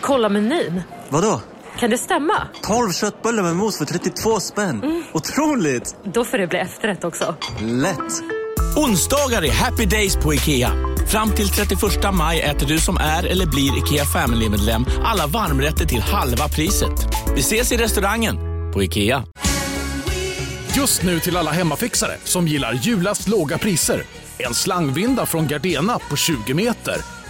Kolla menyn. Vadå? Kan det stämma? 12 köttbullar med mos för 32 spänn. Mm. Otroligt! Då får det bli efterrätt också. Lätt! Onsdagar är happy days på IKEA. Fram till 31 maj äter du som är eller blir IKEA Family-medlem alla varmrätter till halva priset. Vi ses i restaurangen på IKEA. Just nu till alla hemmafixare som gillar julast låga priser. En slangvinda från Gardena på 20 meter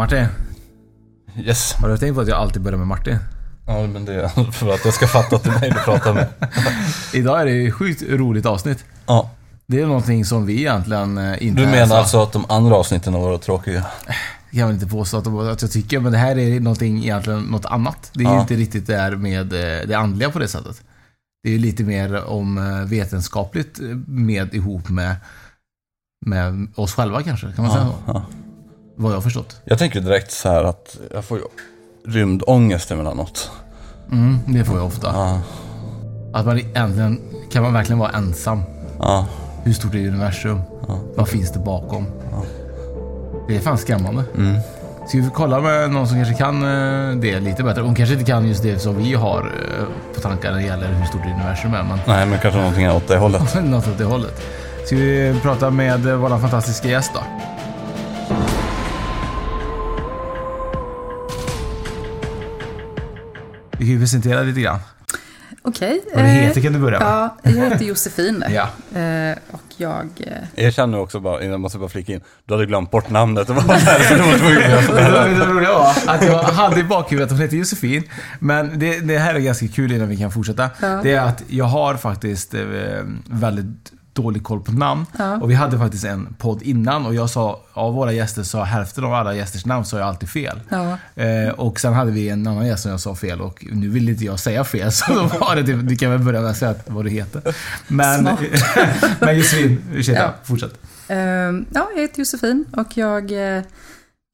Martin, Yes. har du tänkt på att jag alltid börjar med Martin? Ja, men det är för att jag ska fatta att det är mig du pratar med. Idag är det ett sjukt roligt avsnitt. Ja. Det är någonting som vi egentligen eh, inte Du menar så- alltså att de andra avsnitten har varit tråkiga? Jag kan inte påstå att, de- att jag tycker, men det här är någonting egentligen något annat. Det är ju Ja. inte riktigt det här med eh, det andliga på det sättet. Det är ju lite mer om eh, vetenskapligt med ihop med, med oss själva kanske, kan man säga så? ja. Vad jag har förstått. Jag tänker direkt så här att jag får ju rymdångest emellanåt. Mm, det får jag ofta. Ja. Att man egentligen, kan man verkligen vara ensam? Ja. Hur stort är universum? Vad finns det bakom? Det är fan skrämmande. Mm. Ska vi kolla med någon som kanske kan eh, det lite bättre? Hon kanske inte kan just det som vi har eh, på tankar när det gäller hur stort universum är, men Nej, men kanske någonting åt det hållet. något åt det hållet. Ska vi prata med eh, vår fantastiska gäst då? Vi kan ju presentera lite grann. Okej. Vad du eh, heter kan du börja med. Ja, jag heter Josefin. Ja. Eh, och jag... eh, Jag känner också bara, jag måste bara flika in, du hade glömt bort namnet. Det var därför du var tvungen att Det var- det roliga var att jag hade i bakhuvudet att hon heter Josefin. Men det, det här är ganska kul innan vi kan fortsätta. Ja. Det är att jag har faktiskt väldigt dålig koll på namn. Ja. Och vi hade faktiskt en podd innan och jag sa, av våra gäster sa hälften av alla gästers namn sa jag alltid fel. Ja. Eh, och sen hade vi en annan gäst som jag sa fel och nu vill inte jag säga fel så då var det typ, du kan väl börja med att säga vad du heter. Men, men Josefin, ursäkta, Ja. fortsätt. eh, ja, jag heter Josefin och jag eh,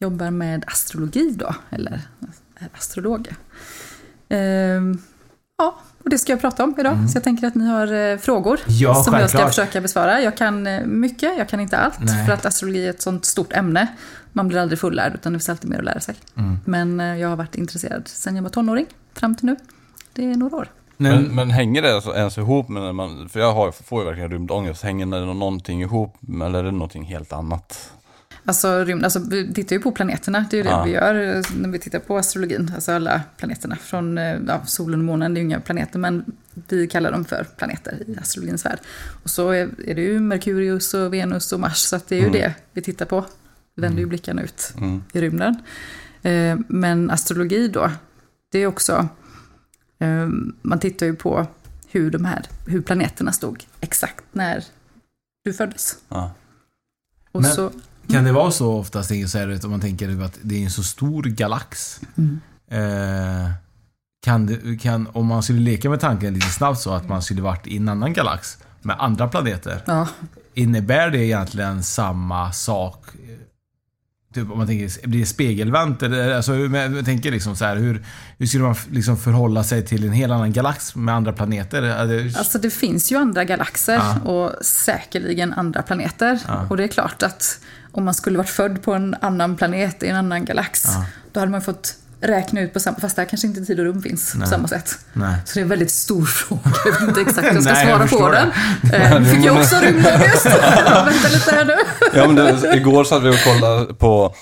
jobbar med astrologi då, eller är astrolog. Eh, ja, och det ska jag prata om idag. Så jag tänker att ni har eh, frågor Mm. Ja, som jag ska självklart. försöka besvara. Jag kan eh, mycket, jag kan inte allt. Nej. För att astrologi är ett sånt stort ämne. Man blir aldrig fullärd, utan det finns alltid mer att lära sig. Mm. Men eh, jag har varit intresserad sedan jag var tonåring, fram till nu. Det är några år. Men, men hänger det alltså ens ihop med när man, för jag har, får ju verkligen rymdångest, hänger det någonting ihop eller är det någonting helt annat? Alltså, rymd, alltså vi tittar ju på planeterna, det är ju det Ja. vi gör eh, när vi tittar på astrologin. Alltså alla planeterna. Från eh, ja, solen och månen, det är ju inga planeter, men vi kallar dem för planeter i astrologins värld. Och så är, är det ju Merkurius och Venus och Mars, så att det är ju Mm. det vi tittar på. Vi vänder ju blickarna ut Mm. i rymden. Eh, men astrologi då, det är också, eh, man tittar ju på hur de här, hur planeterna stod exakt när du föddes. Ja. Och Men- så, Kan det vara så oftast, här, om man tänker att det är en så stor galax? Mm. Eh, kan det, kan, om man skulle leka med tanken lite snabbt så att man skulle varit i en annan galax med andra planeter. ja, Innebär det egentligen samma sak? Typ om man tänker, blir det spegelvänt? Alltså, jag tänker liksom så här, hur, hur skulle man liksom förhålla sig till en helt annan galax med andra planeter? Alltså det finns ju andra galaxer Ja. och säkerligen andra planeter. Ja. Och det är klart att om man skulle varit född på en annan planet i en annan galax, Ja. då hade man fått räkna ut på samma, fast där kanske inte tid och rum finns Nej. på samma sätt. Nej. Så det är en väldigt stor fråga, jag vet inte exakt hur jag ska Nej, jag svara på förstår den. det. Eh, Nu fick jag också rymdångest. Vänta lite här nu. Ja men det, igår satt vi och kollade på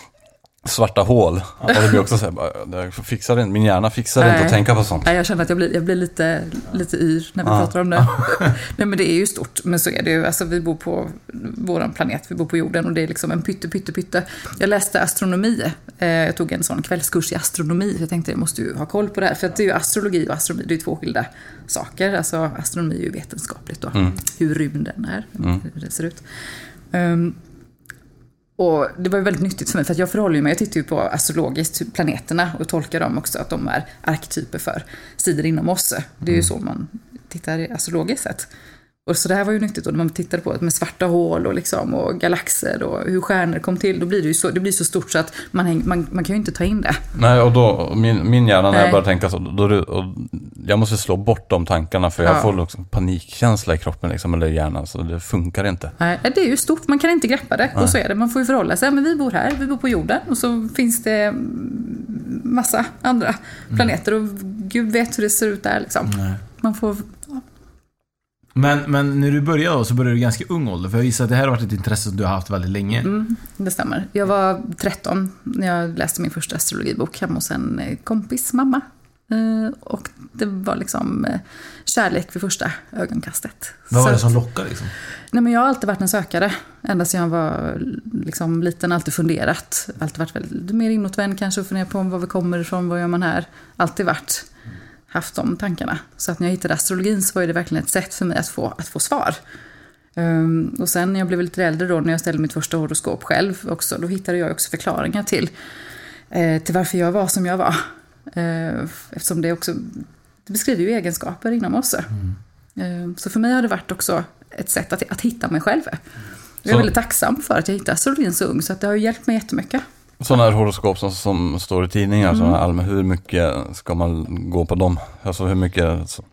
svarta hål. Och det blir också så här, fixar det, min hjärna fixar det inte Nej. att tänka på sånt. Nej, jag känner att jag blir, jag blir lite, lite yr när vi Ja. pratar om det. Nej, men det är ju stort, men så är det ju. Alltså, vi bor på vår planet, vi bor på jorden och det är liksom en pytte, pytte, pytte. Jag läste astronomi. Eh, Jag tog en sån kvällskurs i astronomi. Jag tänkte jag måste ju ha koll på det här. För att det är ju astrologi och astronomi, det är ju två skilda saker. Alltså astronomi är ju vetenskapligt då. Hur rymden är, hur det ser ut. Ehm, och det var ju väldigt nyttigt för mig, för att jag förhåller mig, jag tittar ju på astrologiskt, planeterna och tolkar dem också, att de är arketyper för sidor inom oss. Det är ju så man tittar astrologiskt sett. Och så det här var ju nyttigt, och när man tittade på det med svarta hål och, liksom, och galaxer och hur stjärnor kom till, då blir det ju så, det blir så stort så att man, häng, man, man kan ju inte ta in det. Nej, och då, min, min hjärna när jag Nej. börjar tänka så, då, då, jag måste slå bort de tankarna för jag Ja. får liksom panikkänsla i kroppen liksom, eller i hjärnan, så det funkar inte. Nej, det är ju stort, man kan inte greppa det. Och så är det, man får ju förhålla sig. Men vi bor här, vi bor på jorden och så finns det mm, massa andra planeter och gud vet hur det ser ut där liksom. Man får... Men, men när du började då, så började du ganska ung ålder. För jag gissar att det här har varit ett intresse som du har haft väldigt länge. Mm, det stämmer. Jag var 13 när jag läste min första astrologibok hemma hos en eh, kompis mamma. Eh, Och det var liksom eh, kärlek vid första ögonkastet. Vad var det som lockade liksom? Nej, men jag har alltid varit en sökare. Ända sedan jag var liksom, liten, alltid funderat. Alltid varit väldigt mer inåtvänd kanske och funderat på var vi kommer ifrån, vad gör man här? Alltid varit, haft de tankarna. Så att när jag hittade astrologin så var det verkligen ett sätt för mig att få, att få svar. Ehm, och sen när jag blev lite äldre då, när jag ställde mitt första horoskop själv också, då hittade jag också förklaringar till, eh, till varför jag var som jag var. Eh, eftersom det också, det beskriver ju egenskaper inom oss. Eh, Så för mig har det varit också ett sätt att, att hitta mig själv. Jag är Så- väldigt tacksam för att jag hittade astrologin så ung, så att det har ju hjälpt mig jättemycket. Sådana här horoskop som, som står i tidningar, Mm. sådana allmän, hur mycket ska man gå på dem? Alltså hur mycket, så,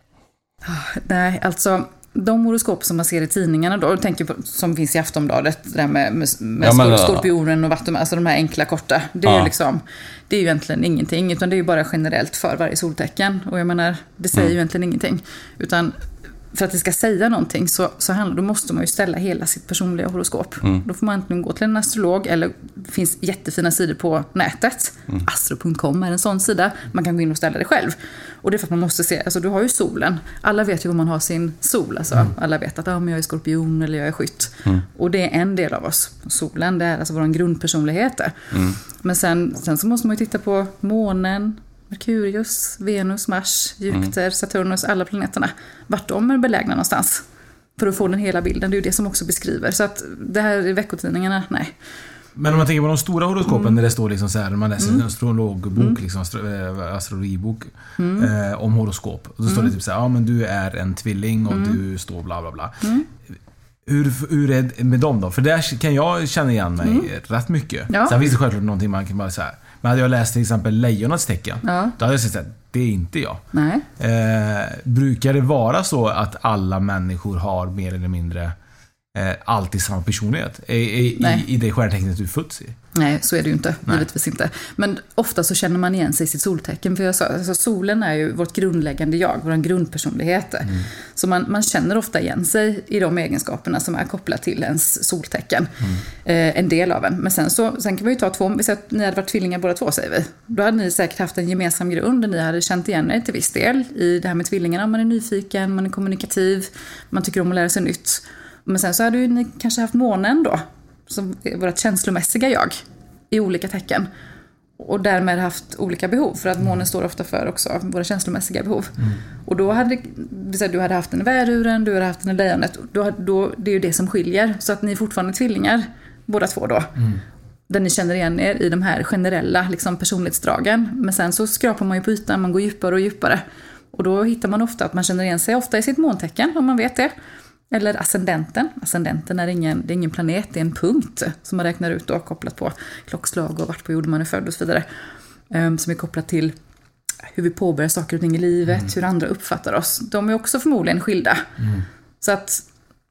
Nej, alltså de horoskop som man ser i tidningarna då, tänker på, som finns i Aftonbladet, det där med, med, med Ja, men, ja. skorpionen och vatten, alltså de här enkla korta. Det är Ja. ju liksom, det är ju egentligen ingenting, utan det är ju bara generellt för varje soltecken. Och jag menar, det säger Mm. ju egentligen ingenting. Utan för att det ska säga någonting så, så handlar, då måste man ju ställa hela sitt personliga horoskop. Mm. Då får man antingen gå till en astrolog eller det finns jättefina sidor på nätet. Mm. Astro.com är en sån sida. Man kan gå in och ställa det själv. Och det är för att man måste se, alltså du har ju solen. Alla vet ju var man har sin sol. Alltså, Alla vet att ah, men jag är skorpion eller jag är skytt. Och det är en del av oss. Solen, det är alltså vår grundpersonlighet. där. Men sen, sen så måste man ju titta på månen, Merkurius, Venus, Mars, Jupiter, Saturnus, alla planeterna. Vart de är belägna någonstans. För att få den hela bilden, det är ju det som också beskriver. Så att det här i veckotidningarna, nej. Men om man tänker på de stora horoskopen Mm. när det står liksom så här, man läser en astrologbok, liksom astro, eh, astrologibok Mm. eh, om horoskop. Och då står det typ så här, ja men du är en tvilling och Mm. du står bla bla bla. Hur, hur är det med dem då? För där kan jag känna igen mig rätt mycket. Mm. Ja. Sen finns det självklart någonting man kan bara säga. Men hade jag läst till exempel Lejonets tecken, Ja. då hade jag sagt att det är inte jag. Nej. Eh, brukar det vara så att alla människor har mer eller mindre eh, alltid samma personlighet? I, i, i, det stjärntecknet du fötts i? Nej, så är det ju inte. Nej. Givetvis inte. Men ofta så känner man igen sig i sitt soltecken. För jag sa, alltså solen är ju vårt grundläggande jag, vår grundpersonlighet. Så man, man känner ofta igen sig i de egenskaperna som är kopplat till ens soltecken. Eh, en del av en. Men sen, så, sen kan vi ju ta två, vi säger att ni hade varit tvillingar båda två säger vi. Då hade ni säkert haft en gemensam grund. Ni hade känt igen er till viss del i det här med tvillingarna. Man är nyfiken, man är kommunikativ, man tycker om att lära sig nytt. Men sen så hade ju kanske haft månen då, som är vårt känslomässiga jag, i olika tecken. Och därmed haft olika behov, för att månen står ofta för också våra känslomässiga behov. Och då hade, du hade haft den i väduren, du hade haft den i lejonet, då, då, det är ju det som skiljer. Så att ni är fortfarande tvillingar, båda två då. Där ni känner igen er i de här generella liksom, personlighetsdragen. Men sen så skrapar man ju på ytan, man går djupare och djupare. Och då hittar man ofta att man känner igen sig ofta i sitt måntecken, om man vet det. Eller ascendenten. Ascendenten är ingen, det är ingen planet, det är en punkt som man räknar ut och kopplat på klockslag och vart på jorden man är född och så vidare. Ehm, som är kopplat till hur vi påbörjar saker och ting i livet, hur andra uppfattar oss. De är också förmodligen skilda. Så att,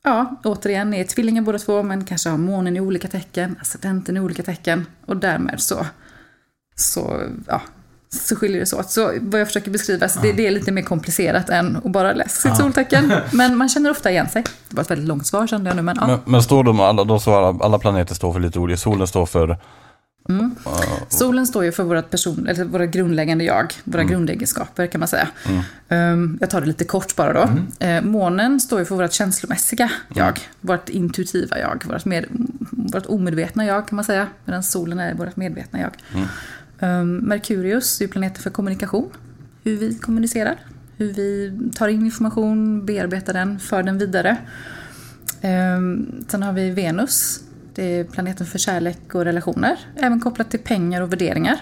ja, återigen, ni är tvillingar båda två, men kanske har månen i olika tecken, ascendenten i olika tecken. Och därmed så, så, ja, så skiljer det sig åt. Så vad jag försöker beskriva, så det, det är lite mer komplicerat än att bara läsa sitt soltecken. Men man känner ofta igen sig. Det var ett väldigt långt svar kände jag nu, men ja. Men, men står de alla, då står alla, alla planeter står för lite olika. Solen står för Solen står ju för våra, person, eller våra grundläggande jag, våra grundegenskaper kan man säga. Um, jag tar det lite kort bara då. Eh, månen står ju för vårt känslomässiga jag, vårt intuitiva jag, vårt, med, vårt omedvetna jag kan man säga. Medan solen är vårt medvetna jag. Ehm, Merkurius är planeten för kommunikation, hur vi kommunicerar. Hur vi tar in information, bearbetar den, för den vidare. Ehm, sen har vi Venus. Det är planeten för kärlek och relationer. Även kopplat till pengar och värderingar.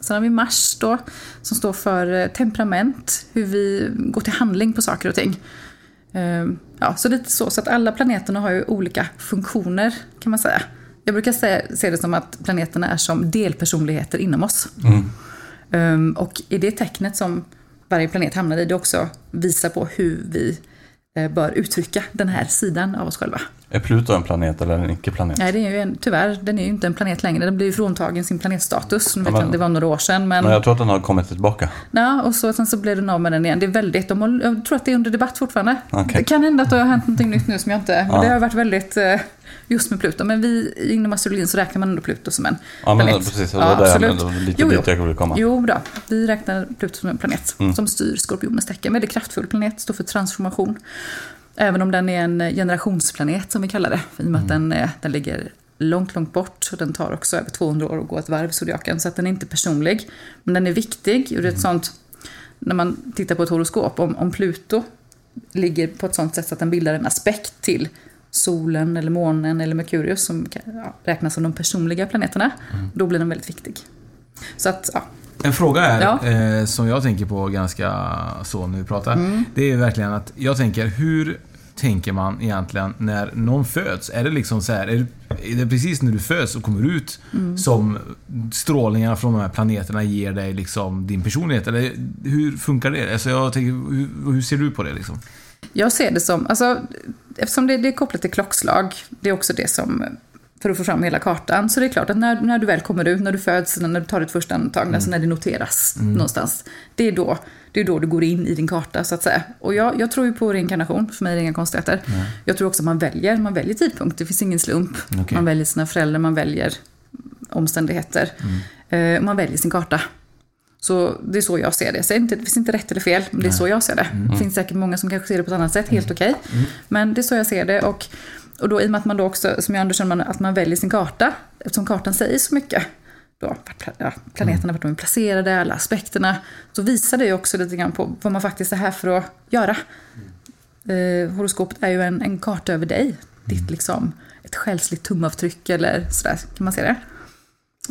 Sen har vi Mars då, som står för eh, temperament. Hur vi går till handling på saker och ting. Ehm, ja, så lite så. Så att alla planeterna har ju olika funktioner, kan man säga. Jag brukar säga, se det som att planeterna är som delpersonligheter inom oss. Um, och i det tecknet som varje planet hamnar i, det också visar på hur vi eh, bör uttrycka den här sidan av oss själva. Är Pluto en planet eller en icke-planet? Nej, det är ju en, tyvärr, den är ju inte en planet längre. Den blev ju fråntagen sin planetstatus. Nu vet men- jag, det var några år sedan. Men, Men jag tror att den har kommit tillbaka. ja, och så, sen så blev den av med den igen. Det är väldigt, de jag tror att det är under debatt fortfarande. Okej. Det kan hända att det har hänt någonting nytt nu som jag inte... Men Ja. det har varit väldigt eh, just med Pluto. Men vi inom astrologin så räknar man ändå Pluto som en Ja, men planet. precis. Det var lite Jo, dit jag ville komma. Jo då, vi räknar Pluto som en planet Mm. som styr skorpionens tecken. Väldigt kraftfull planet, står för transformation. Även om den är en generationsplanet som vi kallar det. I och med att Mm. den, är, den ligger långt, långt bort. Och den tar också över 200 år att gå ett varv, zodiaken. Så att den är inte personlig. Men den är viktig. Och det är Mm. ett sånt, när man tittar på ett horoskop, om, om Pluto ligger på ett sånt sätt så att den bildar en aspekt till solen eller månen eller Merkurius som räknas som de personliga planeterna. Mm. Då blir den väldigt viktig. Så att, ja, En fråga är, Ja. eh, som jag tänker på ganska så när vi pratar. Mm. Det är verkligen att jag tänker, hur tänker man egentligen när någon föds? Är det liksom så här, är det precis när du föds och kommer ut Mm. som strålningarna från de här planeterna ger dig liksom din personlighet? Eller hur funkar det? Alltså jag tänker, hur, hur ser du på det liksom? Jag ser det som, alltså, eftersom det, det är kopplat till klockslag, det är också det som, för att få fram hela kartan, så det är klart att när, när du väl kommer ut, när du föds, när du tar ditt första andetag, alltså när det noteras någonstans, det är, då, det är då du går in i din karta, så att säga. Och jag, jag tror ju på reinkarnation, för mig är det inga konstigheter. Jag tror också att man väljer, man väljer tidpunkt, det finns ingen slump. Okej. Man väljer sina föräldrar, man väljer omständigheter. Eh, man väljer sin karta. Så det är så jag ser det. Så inte, det finns inte rätt eller fel, men det är så jag ser det. Det finns säkert många som kanske ser det på ett annat sätt, helt okej. Men det är så jag ser det. Och, och då i och med att man då också, som jag underkänner, man, att man väljer sin karta, eftersom kartan säger så mycket, då, ja, planeterna, vart de är placerade, alla aspekterna, så visar det ju också lite grann på vad man faktiskt är här för att göra. Eh, horoskopet är ju en, en karta över dig. Ditt liksom, ett själsligt tumavtryck eller sådär, kan man säga det?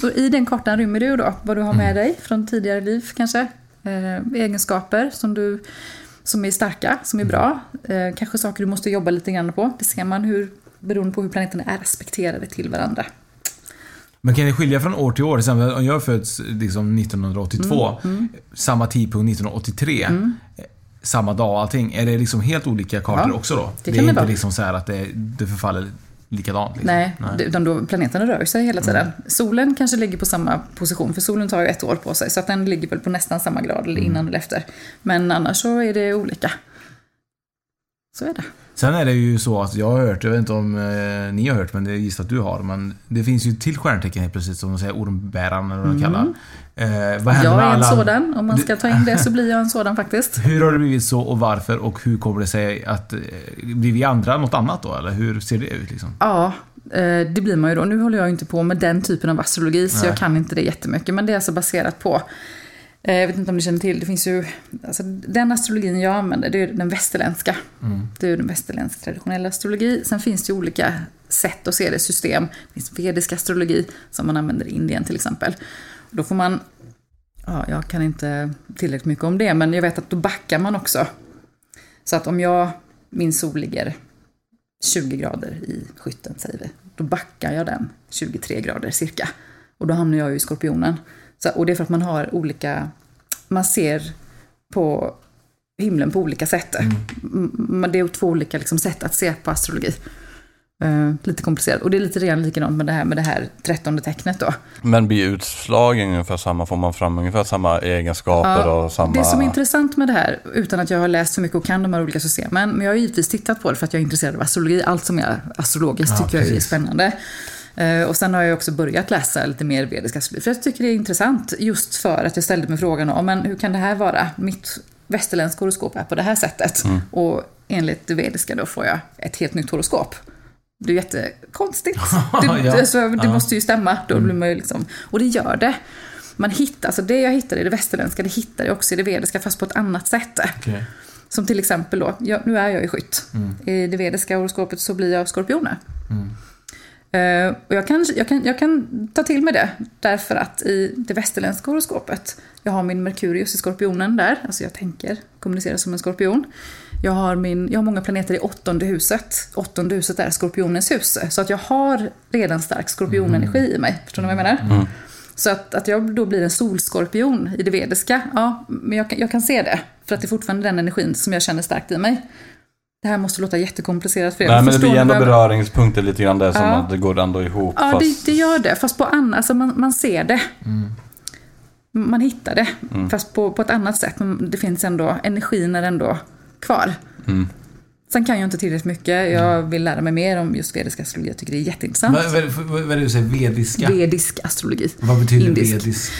Så i den kartan rymmer du då vad du har med dig från tidigare liv kanske. Eh, egenskaper som, du, som är starka, som är bra. Eh, kanske saker du måste jobba lite grann på. Det ser man hur, beroende på hur planeterna är aspekterade till varandra. Men kan det skilja från år till år? Exempel om jag föds liksom 1982, Mm, samma tidpunkt 1983, eh, samma dag allting. Är det liksom helt olika kartor Ja, också då? det är det inte vara. liksom så här att det, det förfaller likadant? Liksom. Nej, det- utan då, planeterna rör sig hela tiden. Solen kanske ligger på samma position, för solen tar ju ett år på sig. Så att den ligger väl på nästan samma grad, eller innan eller efter. Men annars så är det olika. Så är det. Sen är det ju så att jag har hört, jag vet inte om eh, ni har hört, men det är gissat att du har, men det finns ju till stjärntecken helt plötsligt som de säger ormbäraren eller vad de kallar. Eh, vad händer Mm. Jag med är en alla... sådan, om man ska ta in det så blir jag en sådan faktiskt. Hur har det blivit så och varför och hur kommer det sig att... eh, Blir vi andra något annat då eller hur ser det ut liksom? Ja, eh, det blir man ju då. Nu håller jag inte på med den typen av astrologi, så Nej. jag kan inte det jättemycket. Men det är alltså baserat på, jag vet inte om ni känner till, det finns ju, alltså den astrologin jag använder, det är den västerländska. Det är den västerländska traditionella astrologi. Sen finns det ju olika sätt att se det, system. Det finns vedisk astrologi, som man använder i Indien till exempel. Då får man, ja, jag kan inte tillräckligt mycket om det, men jag vet att då backar man också. Så att om jag, min sol ligger 20 grader i skytten säger vi. Då backar jag den 23 grader cirka. Och då hamnar jag ju i skorpionen. Så, och det är för att man har olika, man ser på himlen på olika sätt. Mm. Det är två olika liksom, sätt att se på astrologi. Eh, lite komplicerat. Och det är lite redan likadant med det här med det här trettonde tecknet då. Men blir utslagen ungefär samma? Får man fram ungefär samma egenskaper och samma... Det som är intressant med det här, utan att jag har läst så mycket och kan de här olika systemen, men jag har givetvis tittat på det för att jag är intresserad av astrologi. Allt som är astrologiskt Ja, tycker jag är precis. spännande. Eh, Och sen har jag också börjat läsa lite mer vedisk astrologi. För jag tycker det är intressant just för att jag ställde mig frågan om men hur kan det här vara? Mitt västerländska horoskop är på det här sättet. Och enligt det vediska då får jag ett helt nytt horoskop. Det är jättekonstigt. Det, Ja. alltså, det Ja. måste ju stämma. Då blir man ju liksom, och det gör det. Man hittar, alltså det jag hittar i det västerländska, det hittar jag också i det vediska fast på ett annat sätt. Okej. Som till exempel då, jag, nu är jag ju skytt. I det vediska horoskopet så blir jag skorpioner. Eh, och jag kan, jag, kan, jag kan ta till mig det, därför att i det västerländska horoskopet, jag har min Merkurius i skorpionen där, alltså jag tänker kommunicera som en skorpion. Jag har, min, jag har många planeter i åttonde huset. Åttonde huset är skorpionens hus. Så att jag har redan stark skorpionenergi i mig. Förstår ni vad jag menar? Så att, att jag då blir en solskorpion i det vediska, ja, men jag jag kan se det. För att det är fortfarande den energin som jag känner starkt i mig. Det här måste låta jättekomplicerat för er. Nej men det blir ändå jag- beröringspunkter lite grann där som Ja. att det går ändå ihop. Ja, fast... det, det gör det. Fast på annat, alltså man, man ser det. Man hittar det. Fast på, på ett annat sätt. Men det finns ändå, energin är ändå kvar. Sen kan jag inte tillräckligt mycket. Jag vill lära mig mer om just vedisk astrologi. Jag tycker det är jätteintressant. Vad, vad, vad, vad är det du säger? Vediska? Vedisk astrologi. Vad betyder Indisk. vedisk?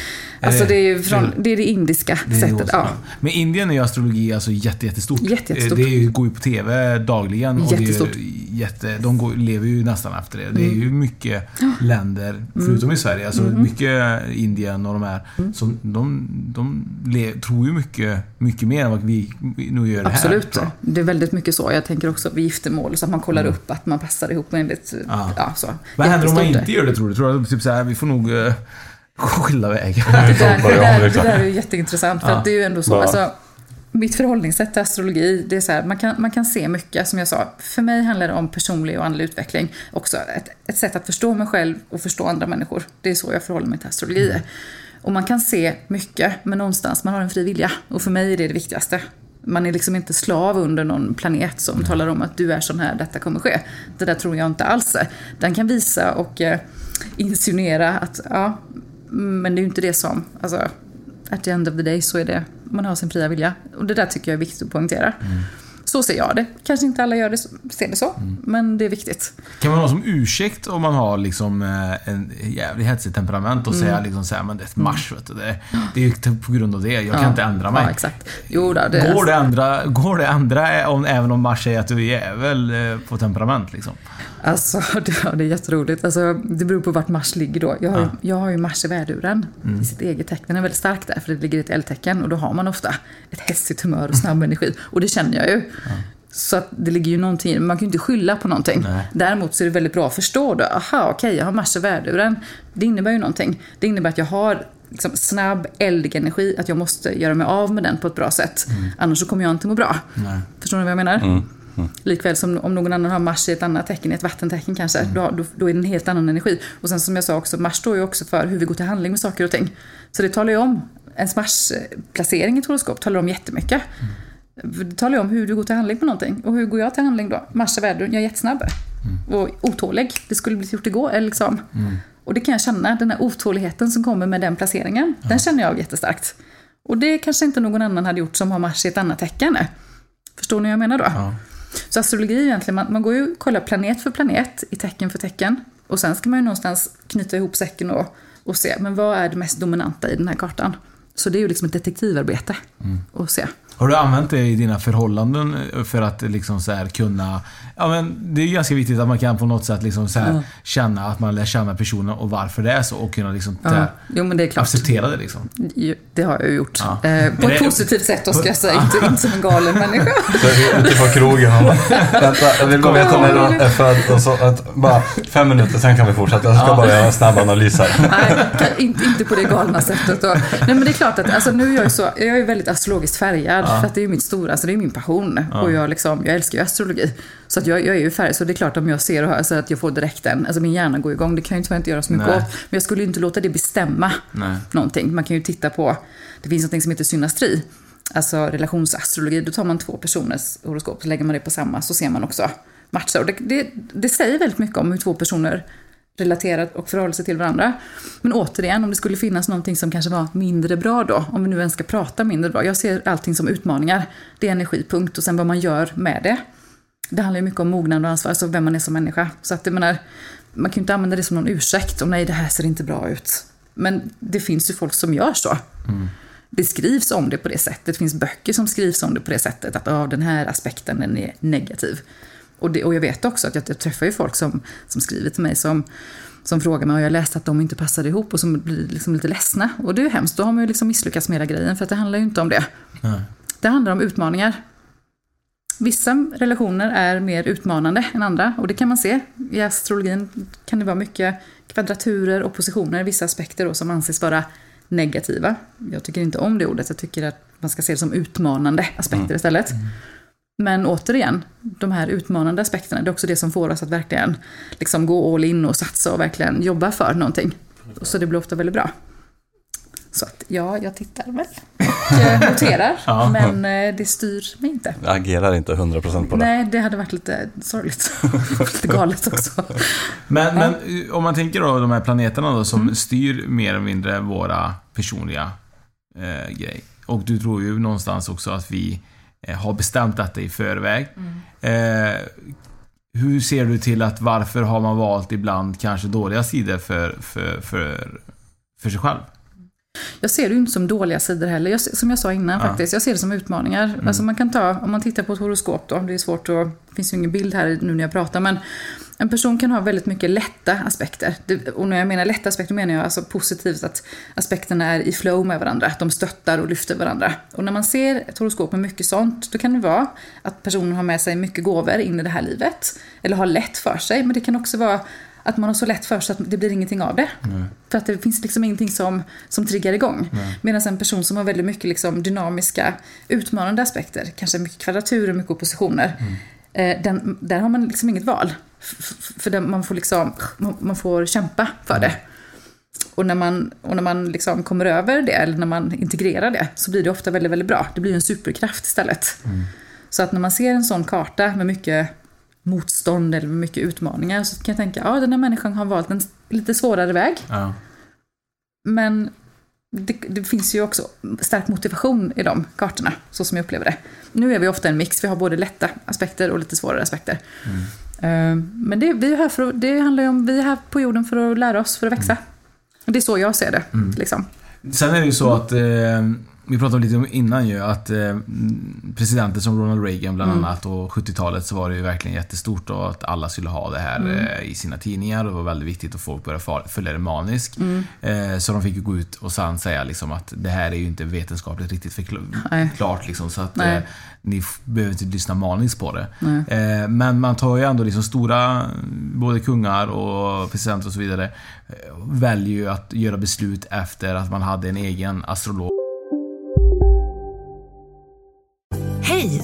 Alltså det är ju från, det är det indiska Det är sättet. Ja. Men Indien är ju astrologi alltså jätte, jättestort. Jätte, jättestort. Det ju, går ju på TV dagligen. Och Jättestort. Det är jätte, de går, lever ju nästan efter det. Det är Mm. ju mycket länder, förutom i Sverige, alltså mycket Indien och de här. Mm. Som, de de le, tror ju mycket, mycket mer än vad vi nu gör det här. Absolut. Det är väldigt mycket så. Jag tänker också vid giftermål, så att man kollar upp att man passar ihop enligt... Ja. Ja, så. Vad händer om man inte gör det tror du? Tror du att typ så här, vi får nog uh, skilda vägar? Det där, det, där, det där är ju jätteintressant. För Ja. att det är ju ändå så. Alltså, mitt förhållningssätt till astrologi, det är så här, man kan, man kan se mycket, som jag sa. För mig handlar det om personlig och andlig utveckling. Också ett, ett sätt att förstå mig själv och förstå andra människor. Det är så jag förhåller mig till astrologi. Mm. Och man kan se mycket, men någonstans, man har en fri vilja. Och för mig är det det viktigaste. Man är liksom inte slav under någon planet som talar om att du är sån här, detta kommer ske. Det där tror jag inte alls. Den kan visa och eh, insinuera att, ja, men det är ju inte det som, alltså, at the end of the day så är det, man har sin fria vilja. Och det där tycker jag är viktigt att poängtera. Så ser jag det. Kanske inte alla gör det, ser det så, men det är viktigt. Kan man ha som ursäkt om man har liksom eh, en jävligt hetsig temperament och Mm. säga liksom så här, men det är ett mars vet du. Det, det är ju på grund av det. Jag kan Ja. inte ändra mig. Ja, exakt. Jo, då, det, Går det andra, går det andra om, även om Mars säger att du är jävel eh, på temperament liksom? Alltså, det, ja, det är jätteroligt. Alltså, det beror på vart Mars ligger då. Jag har, Ja. jag har ju Mars i värduren Mm. i sitt eget tecken. Den är väldigt stark där, för det ligger i ett eldtecken. Och då har man ofta ett hästigt humör och snabb energi. Och det känner jag ju. Så att det ligger ju någonting. Man kan ju inte skylla på någonting. Nej. Däremot så är det väldigt bra att förstå då. Aha, okej, jag har Mars i värduren. Det innebär ju någonting. Det innebär att jag har liksom, snabb, eldig energi. Att jag måste göra mig av med den på ett bra sätt. Annars så kommer jag inte må bra. Nej. Förstår ni vad jag menar? Likväl som om någon annan har Mars i ett annat tecken, ett vattentecken kanske, då, då, då är det en helt annan energi. Och sen som jag sa också, Mars står ju också för hur vi går till handling med saker och ting. Så det talar ju om, ens Mars-placering i ett horoskop talar om jättemycket. För Det talar ju om hur du går till handling på någonting. Och hur går jag till handling då? Mars är världen, jag är jättesnabb. Och otålig. Det skulle blivit gjort igår, eller liksom. Och det kan jag känna, den här otåligheten som kommer med den placeringen. Den känner jag jättestarkt. Och det kanske inte någon annan hade gjort som har Mars i ett annat tecken. Förstår ni vad jag menar då? Så astrologi är egentligen, man, man går ju och kollar planet för planet, i tecken för tecken. Och sen ska man ju någonstans knyta ihop säcken och, och se, men vad är det mest dominanta i den här kartan? Så det är ju liksom ett detektivarbete att se. Har du använt det i dina förhållanden för att liksom så kunna... Ja, men det är ganska viktigt att man kan på något sätt liksom så här Ja. känna att man lär känna personen och varför det är så och kunna liksom här, Ja, jo men det är klart. acceptera det liksom. Jo, Det har jag gjort. Ja. Eh, på ett det- positivt sätt då ska jag säga, inte, inte som en galen människa. Så ute på krogen bara, vänta, jag vill bara veta när du är född och så att bara fem minuter, sen kan vi fortsätta. Jag ska bara göra en snabb analys här. Nej, inte, inte på det galna sättet. Då. Nej, men det är klart att alltså, nu är jag så, jag är ju väldigt astrologiskt färgad. För att det är ju mitt stora, alltså det är min passion. Och jag, liksom, jag älskar ju astrologi. Så att jag, jag är ju färgad, så det är klart om jag ser och hör så att jag får direkt en, alltså min hjärna går igång. Det kan jag ju tyvärr inte göra så mycket Nej. åt. Men jag skulle ju inte låta det bestämma Nej. någonting. Man kan ju titta på, det finns något som heter synastri. Alltså relationsastrologi, då tar man två personers horoskop, så lägger man det på samma, så ser man också matcher. Och det, det, det säger väldigt mycket om hur två personer relaterar och förhåller sig till varandra. Men återigen, om det skulle finnas någonting som kanske var mindre bra då, om vi nu ens ska prata mindre bra. Jag ser allting som utmaningar. Det är energipunkt och sen vad man gör med det. Det handlar ju mycket om mognad och ansvar, alltså vem man är som människa. Så att jag menar, man kan ju inte använda det som någon ursäkt. Och nej, det här ser inte bra ut. Men det finns ju folk som gör så. Det skrivs om det på det sättet. Det finns böcker som skrivs om det på det sättet. Att ah, den här aspekten den är negativ. Och, det, och jag vet också att jag, jag träffar ju folk som, som skriver till mig som, som frågar mig och jag läste att de inte passade ihop och som blir liksom lite ledsna. Och det är ju hemskt, då har man ju liksom misslyckats med hela grejen för att det handlar ju inte om det. Det handlar om utmaningar. Vissa relationer är mer utmanande än andra och det kan man se. I astrologin kan det vara mycket kvadraturer och positioner, vissa aspekter då, som anses vara negativa. Jag tycker inte om det ordet, jag tycker att man ska se det som utmanande aspekter istället. Men återigen, de här utmanande aspekterna, det är också det som får oss att verkligen liksom gå all in och satsa och verkligen jobba för någonting. Så det blir ofta väldigt bra. Så att, ja, jag tittar väl och eh, noterar, men eh, det styr mig inte. Jag agerar inte 100% på det. Nej, det hade varit lite sorgligt. lite galet också. Men, men om man tänker då de här planeterna då som Mm. styr mer eller mindre våra personliga eh, grej. Och du tror ju någonstans också att vi eh, har bestämt detta i förväg. Mm. Eh, hur ser du till att varför har man valt ibland kanske dåliga sidor för, för, för, för sig själv? Jag ser det ju inte som dåliga sidor heller. Jag, som jag sa innan faktiskt, jag ser det som utmaningar. Alltså man kan ta, om man tittar på ett horoskop då, det är svårt att, det finns ju ingen bild här nu när jag pratar, men en person kan ha väldigt mycket lätta aspekter. Och när jag menar lätta aspekter menar jag alltså positivt att aspekterna är i flow med varandra, att de stöttar och lyfter varandra. Och när man ser ett horoskop med mycket sånt, då kan det vara att personen har med sig mycket gåvor in i det här livet. Eller har lätt för sig, men det kan också vara att man har så lätt för sig att det blir ingenting av det. För att det finns liksom ingenting som, som triggar igång. Medan en person som har väldigt mycket liksom dynamiska, utmanande aspekter, kanske mycket kvadraturer, mycket oppositioner, eh, den, där har man liksom inget val. F- för den, man, får liksom, man, får kämpa för det. Och när man, och när man liksom kommer över det, eller när man integrerar det, så blir det ofta väldigt, väldigt bra. Det blir en superkraft istället. Så att när man ser en sån karta med mycket motstånd eller mycket utmaningar så kan jag tänka, ja den här människan har valt en lite svårare väg. Ja. Men det, det finns ju också stark motivation i de kartorna, så som jag upplever det. Nu är vi ofta en mix, vi har både lätta aspekter och lite svårare aspekter. Eh, Men det, vi är här för att, det handlar ju om, vi är här på jorden för att lära oss, för att växa. Och det är så jag ser det. Liksom. Sen är det ju så att, eh, vi pratade lite om innan ju, att eh, presidenter som Ronald Reagan bland annat och 70-talet så var det ju verkligen jättestort då att alla skulle ha det här eh, i sina tidningar. Det var väldigt viktigt att folk började följa det maniskt. Eh, så de fick ju gå ut och sen säga liksom att det här är ju inte vetenskapligt riktigt förklart liksom. Så att ni behöver inte lyssna maniskt på det. Men man tar ju ändå liksom stora, både kungar och presidenter och så vidare, väljer ju att göra beslut efter att man hade en egen astrolog.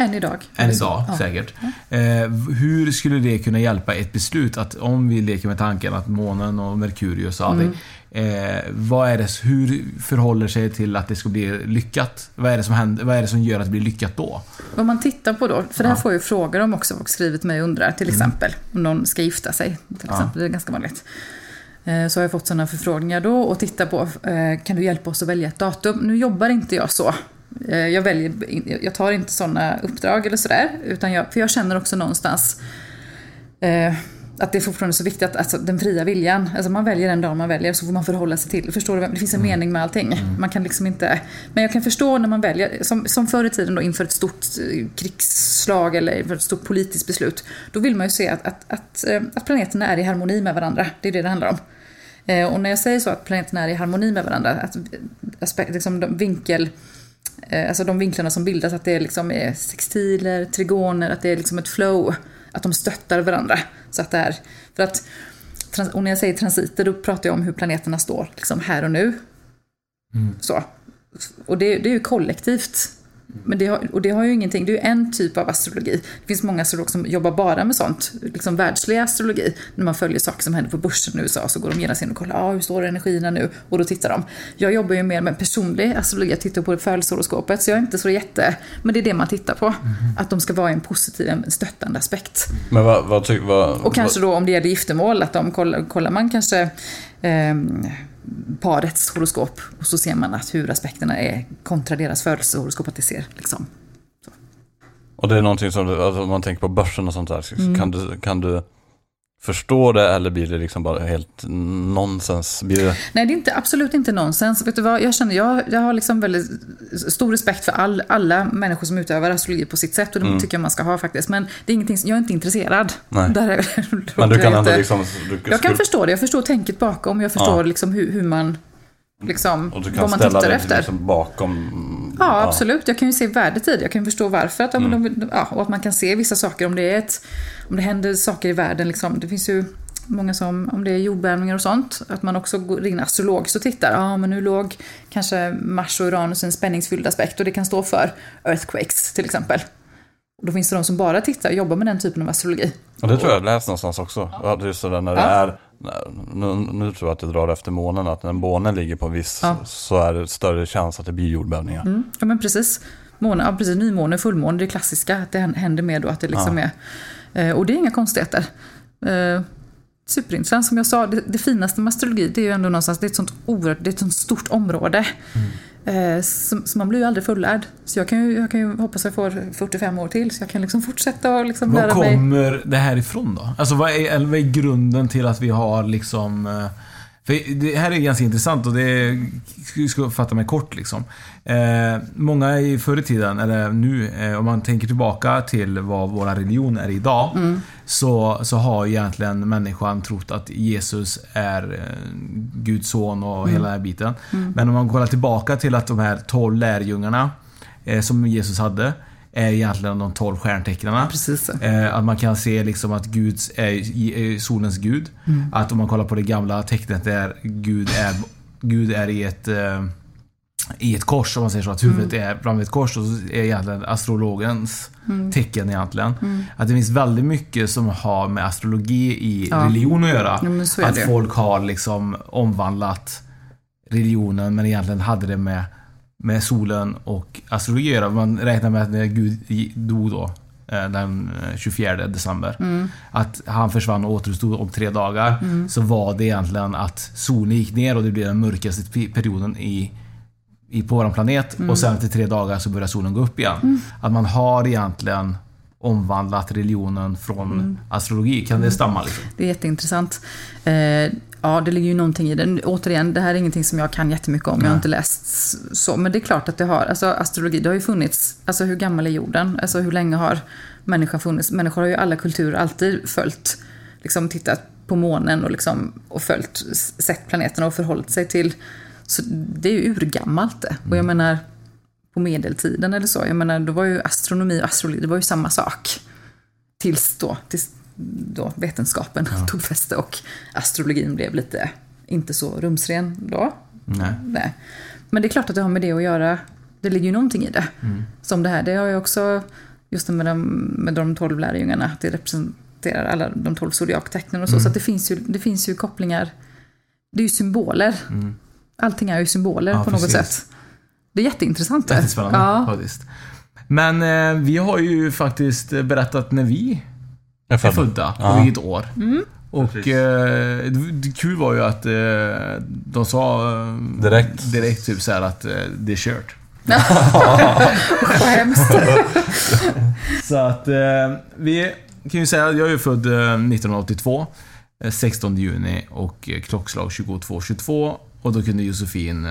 Än idag. än idag Ja. säkert. Eh, hur skulle det kunna hjälpa ett beslut? Att om vi leker med tanken att månen och Merkurius och allting. Eh, vad är det, hur förhåller sig till att det ska bli lyckat? Vad är det som, händer, vad är det som gör att det blir lyckat då? Vad man tittar på då, för det här får jag ju frågor om också, skriver till mig och undrar, till exempel om någon ska gifta sig. Till exempel, det är ganska vanligt. Eh, Så har jag fått sådana förfrågningar då och tittar på, eh, kan du hjälpa oss att välja ett datum? Nu jobbar inte jag så. Eh, Jag, väljer, jag tar inte sådana uppdrag eller sådär, utan jag, för jag känner också någonstans eh, att det är fortfarande så viktigt att alltså, den fria viljan, alltså man väljer den dag man väljer så får man förhålla sig till, förstår du? Det finns en mening med allting. Man kan liksom inte, men jag kan förstå när man väljer, som, som förr i tiden då inför ett stort eh, krigsslag eller inför ett stort politiskt beslut, då vill man ju se att, att, att, eh, att planeterna är i harmoni med varandra. Det är det det handlar om. Och när jag säger så att planeterna är i harmoni med varandra, att aspekt, liksom vinkel, alltså de vinklarna som bildas, att det liksom är sextiler, trigoner, att det är liksom ett flow, att de stöttar varandra. Så att det är, för att, och när jag säger transiter, då pratar jag om hur planeterna står liksom här och nu. Så. Och det, det är ju kollektivt. Men det har, och det har ju ingenting, det är ju en typ av astrologi. Det finns många astrologer som jobbar bara med sånt, liksom världslig astrologi. När man följer saker som händer på börsen i USA så går de genast in och kollar, ah, hur står energierna nu? Och då tittar de. Jag jobbar ju mer med personlig astrologi, jag tittar på födelsehoroskopet, så jag är inte så jätte... Men det är det man tittar på. Att de ska vara en positiv, en stöttande aspekt. Men vad, vad. Vad, Och kanske då om det gäller giftermål, att de kollar, kollar man kanske ehm, parets horoskop och så ser man att hur aspekterna är kontra deras födelsehoroskop, att det ser liksom. Och det är någonting som, du- alltså, om man tänker på börsen och sånt där, så Mm. kan, du, kan du förstå det eller blir det liksom bara helt nonsens? Det, Nej, det är inte, absolut inte nonsens. Vet du vad, jag känner, jag, jag har liksom väldigt stor respekt för all, alla människor som utövar astrologi på sitt sätt och det Mm. tycker jag man ska ha faktiskt. Men det är ingenting, jag är inte intresserad. Nej. Där är, men du kan jag ändå inte- liksom... Du, Jag kan förstå det, jag förstår tänket bakom, jag förstår Ja. liksom hur, hur man, liksom, Och du kan vad man ställa tittar efter. liksom bakom... Ja, absolut. Jag kan ju se värdet i det. Jag kan ju förstå varför. Att, ja, Mm. de, ja, och att man kan se vissa saker om det är ett, om det händer saker i världen. Liksom. Det finns ju många som, om det är jordbävningar och sånt, att man också går in astrologiskt och tittar. Ja, men nu låg kanske Mars och Uranus i en spänningsfylld aspekt och det kan stå för earthquakes till exempel. Och då finns det de som bara tittar och jobbar med den typen av astrologi. Och det tror jag jag läst någonstans också. Ja. Det är sådär när det Ja. är... Nu, nu tror jag att det drar efter månen, att när månen ligger på viss Ja. så är det större chans att det blir jordbävningar. Mm. Ja men precis. Måne, ja, precis. Nymåne, fullmåne, det är klassiska. Att det händer mer då att det liksom Ja. är... Eh, och det är inga konstigheter. Eh, superintressant. Som jag sa, det, det finaste med astrologi det är ju ändå någonstans, det är ett sånt oerhört, det är ett sånt stort område. Eh, så, så man blir ju aldrig fullärd. Så jag kan ju, jag kan ju hoppas att jag får 45 år till så jag kan liksom fortsätta och liksom Var lära mig. kommer det här ifrån då? Alltså vad är, vad är grunden till att vi har liksom... För det här är ganska intressant och det ska fatta mig kort liksom. Eh, många i förr i tiden, eller nu, eh, om man tänker tillbaka till vad våra religion är idag. Mm. Så, så har egentligen människan trott att Jesus är eh, Guds son och Mm. hela den här biten. Mm. Men om man kollar tillbaka till att de här 12 lärjungarna eh, som Jesus hade är egentligen de 12 stjärntecknarna. Precis. Eh, att man kan se liksom att Gud är, är solens gud. Mm. Att om man kollar på det gamla tecknet där Gud är, Gud är i ett eh, i ett kors, om man säger så. Att huvudet är framme vid ett kors och så är egentligen astrologens Mm. tecken egentligen. Mm. Att det finns väldigt mycket som har med astrologi i Ja. religion att göra. Ja, är att det. folk har liksom omvandlat religionen men egentligen hade det med, med solen och astrologi. Man räknar med att när Gud dog då, eh, den eh, 24 december, Mm. att han försvann och återuppstod om tre dagar. Mm. Så var det egentligen att solen gick ner och det blev den mörkaste pe- perioden i, i, på vår planet. Mm. Och sen efter tre dagar så börjar solen gå upp igen. Mm. Att man har egentligen omvandlat religionen från Mm. astrologi. Kan det stämma? Liksom? Det är jätteintressant. Eh, ja, det ligger ju någonting i det. Återigen, det här är ingenting som jag kan jättemycket om. Jag har Nej. inte läst så. Men det är klart att det har. Alltså astrologi, det har ju funnits. Alltså hur gammal är jorden? Alltså hur länge har människan funnits? Människor har ju alla kulturer alltid följt, liksom tittat på månen och, liksom, och följt, sett planeterna och förhållit sig till. Så det är ju urgammalt det. Och jag menar, på medeltiden eller så. Jag menar, då var ju astronomi och astrologi, det var ju samma sak. Tills då, tills då vetenskapen tog fäste och astrologin blev lite, inte så rumsren då. Nej. Nej. Men det är klart att det har med det att göra. Det ligger ju någonting i det. Mm. Som det här, det har ju också, just med de, med de tolv lärjungarna, att det representerar alla de tolv zodiaktecknen och så. Mm. Så det finns, ju, det finns ju kopplingar. Det är ju symboler. Mm. Allting är ju symboler Ja, på något precis. sätt. Det är jätteintressant. Jättespännande Ja. faktiskt. Men eh, vi har ju faktiskt berättat när vi är är födda. födda och Ja. vilket år. Mm. Och eh, det, det kul var ju att eh, de sa eh, Direkt. direkt typ så här att eh, det är kört. Vad hemskt. Så att eh, vi kan ju säga att jag är ju född eh, 1982. eh, 16 juni och klockslag 22.22. Och då kunde Josefin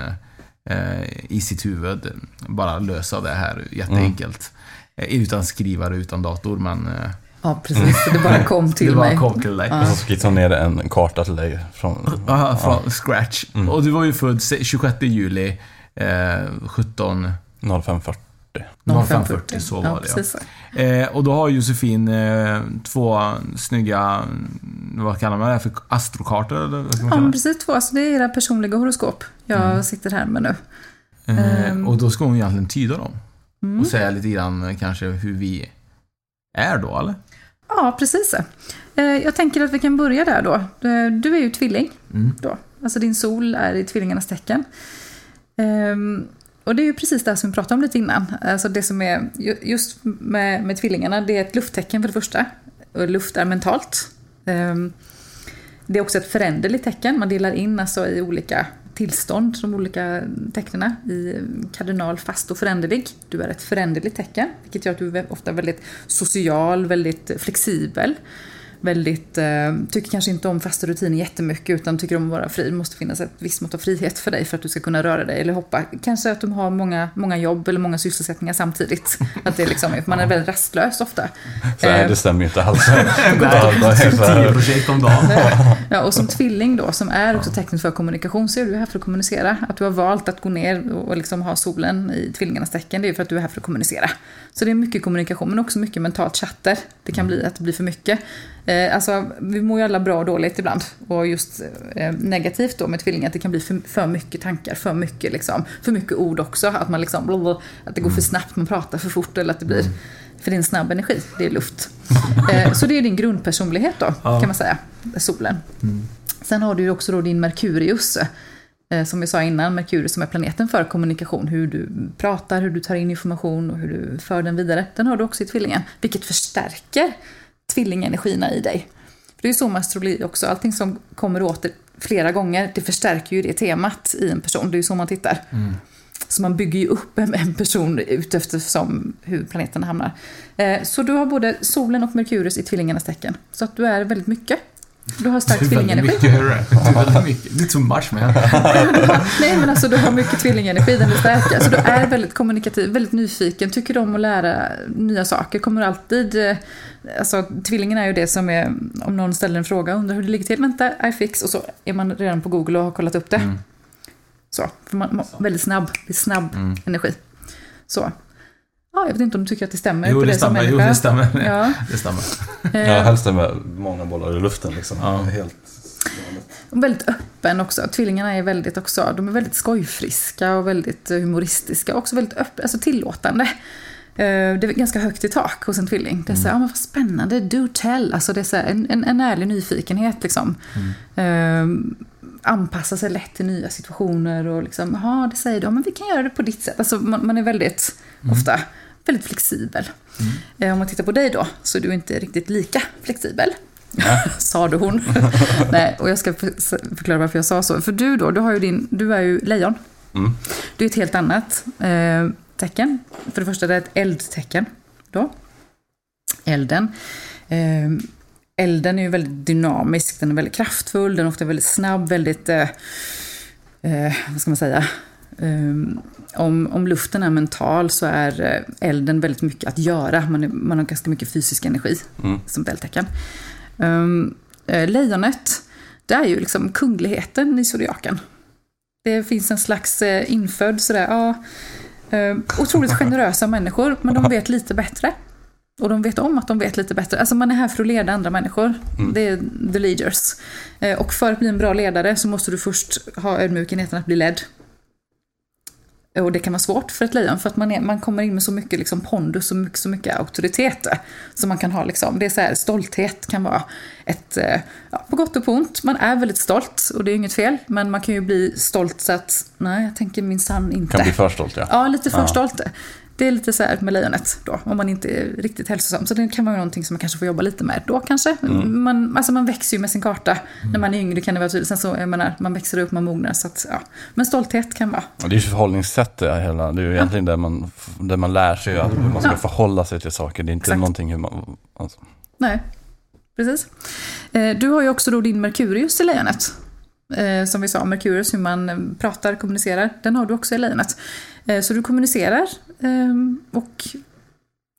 eh, i sitt huvud bara lösa det här jätteenkelt. Eh, utan skrivare, utan dator, men eh, Ja, precis. Det bara kom till det bara mig. kom till dig. Ja. Och så skissade hon ner en karta till dig från... Aha, från scratch. Mm. Och du var ju född se- 26 juli eh, 17... 0540. 0540, så var ja, det ja. Eh, och då har Josefin eh, två snygga, mm, vad kallar man det för astrokartor? Eller vad Ja, men precis två. Alltså, det är era personliga horoskop jag sitter här med nu. Eh, Ehm. och då ska hon egentligen tyda dem. Mm. Och säga lite grann eh, kanske hur vi är då, eller? Ja, precis. Eh, Jag tänker att vi kan börja där då. Eh, Du är ju tvilling Mm. då. Alltså din sol är i tvillingarnas tecken. Ehm, Och det är ju precis det som vi pratade om lite innan. Alltså det som är ju- just med, med tvillingarna, det är ett lufttecken för det första. Och luft är mentalt. Ehm, Det är också ett föränderligt tecken. Man delar in alltså i olika tillstånd, de olika tecknena i kardinal, fast och föränderlig. Du är ett föränderligt tecken, vilket gör att du är ofta väldigt social, väldigt flexibel. Väldigt, eh, tycker kanske inte om fasta rutiner jättemycket utan tycker om att vara fri. Det måste finnas ett visst mått av frihet för dig för att du ska kunna röra dig eller hoppa. Kanske att du har många, många jobb eller många sysselsättningar samtidigt. Att det liksom, man är väldigt rastlös ofta. Så nej, Eh, det stämmer ju inte alls. 10 projekt om dagen. Ja, och som tvilling då, som är också tecknet för kommunikation, så är du här för att kommunicera. Att du har valt att gå ner och liksom ha solen i tvillingarnas tecken, det är för att du är här för att kommunicera. Så det är mycket kommunikation, men också mycket mentalt chatter. Det kan bli att det blir för mycket. Eh, alltså, vi mår ju alla bra och dåligt ibland. Och just eh, negativt då med tvillingar, att det kan bli för, för mycket tankar, för mycket, liksom, för mycket ord också. Att, man liksom, blablabla, att det går för snabbt, man pratar för fort eller att det blir... För det är en snabb energi, det är luft. Eh, så det är din grundpersonlighet då, kan man säga, solen. Sen har du ju också då din Merkurius. eh, Som vi sa innan, Merkurius som är planeten för kommunikation. Hur du pratar, hur du tar in information och hur du för den vidare. Den har du också i tvillingen. Vilket förstärker tvillingenergierna i dig. För det är ju så med astrologi också. Allting som kommer åter flera gånger, det förstärker ju det temat i en person. Det är ju så man tittar. Så man bygger ju upp en, person utefter som hur planeten hamnar. Eh, så du har både solen och Merkurius i tvillingarnas tecken. Så att du är väldigt mycket. Du har stark Du är väldigt tvillingenergi. mycket. Du är väldigt mycket. Det är too much man. Nej men alltså du har mycket tvillingenergi, den är stark. Alltså du är väldigt kommunikativ, väldigt nyfiken, tycker om att lära nya saker, kommer alltid... eh, Alltså tvillingen är ju det som är, om någon ställer en fråga, undrar hur det ligger till, vänta, I fix, och så är man redan på Google och har kollat upp det. Så, för man, man, väldigt snabb, det är snabb energi. Så. Ja, jag vet inte om du tycker att det stämmer Jo, på det dig som stämmer. Jo, det stämmer. Ja. Det stämmer. Ja, helst är med många bollar i luften liksom. Ja. Helt... Väldigt öppen också. Tvillingarna är väldigt också, de är väldigt skojfriska och väldigt eh, humoristiska. Och också väldigt öppna, alltså tillåtande. Eh, Det är ganska högt i tak hos en tvilling. Det är så här, ja men vad spännande, do tell. Alltså det är så här, en, en, en ärlig nyfikenhet liksom. Eh, anpassa sig lätt till nya situationer och liksom, ja det säger du, ja men vi kan göra det på ditt sätt. Alltså man, man är väldigt, ofta, väldigt flexibel. Eh, Om man tittar på dig då, så är du inte riktigt lika flexibel. Sade hon. Nej, och jag ska för- förklara varför jag sa så. För du då, du, har ju din, du är ju lejon. Mm. Du är ett helt annat eh, tecken. För det första det är ett eldtecken. Då. Elden. Eh, elden är ju väldigt dynamisk, den är väldigt kraftfull, den är ofta väldigt snabb, väldigt... Eh, eh, vad ska man säga? Om, om luften är mental så är eh, elden väldigt mycket att göra. Man, är, man har ganska mycket fysisk energi Mm. som ett eldtecken. Um, eh, lejonet, det är ju liksom kungligheten i zodiaken. Det finns en slags eh, infödd sådär, ja, otroligt generösa människor, men de vet lite bättre. Och de vet om att de vet lite bättre. Alltså man är här för att leda andra människor. Det är the leaders. Och för att bli en bra ledare så måste du först ha ödmjukenheten att bli ledd. Och det kan vara svårt för ett lejon för att man, är, man kommer in med så mycket liksom pondus och mycket, så mycket auktoritet. Så man kan ha liksom, det är så här, stolthet kan vara ett, eh, ja, på gott och på ont. Man är väldigt stolt och det är inget fel. Men man kan ju bli stolt så att, nej jag tänker minsann inte. Kan bli för stolt ja. Ja, lite för Ja. stolt. Det är lite så här med lejonet då, om man inte är riktigt hälsosam. Så det kan vara någonting som man kanske får jobba lite med då kanske. Mm. Man, alltså man växer ju med sin karta. När man är yngre kan det vara tydligt. Sen så, jag menar, man växer upp, man mognar. Så att, ja. Men stolthet kan vara. Och Det är ju förhållningssätt det hela. Det är ju egentligen det man, det man lär sig. Att hur man ska Ja. förhålla sig till saker. Det är inte Exakt. någonting hur man... Alltså. Nej, precis. Eh, Du har ju också då din Merkurius i lejonet. Eh, Som vi sa, Merkurius, hur man pratar, kommunicerar. Den har du också i lejonet. Eh, så du kommunicerar ehm, och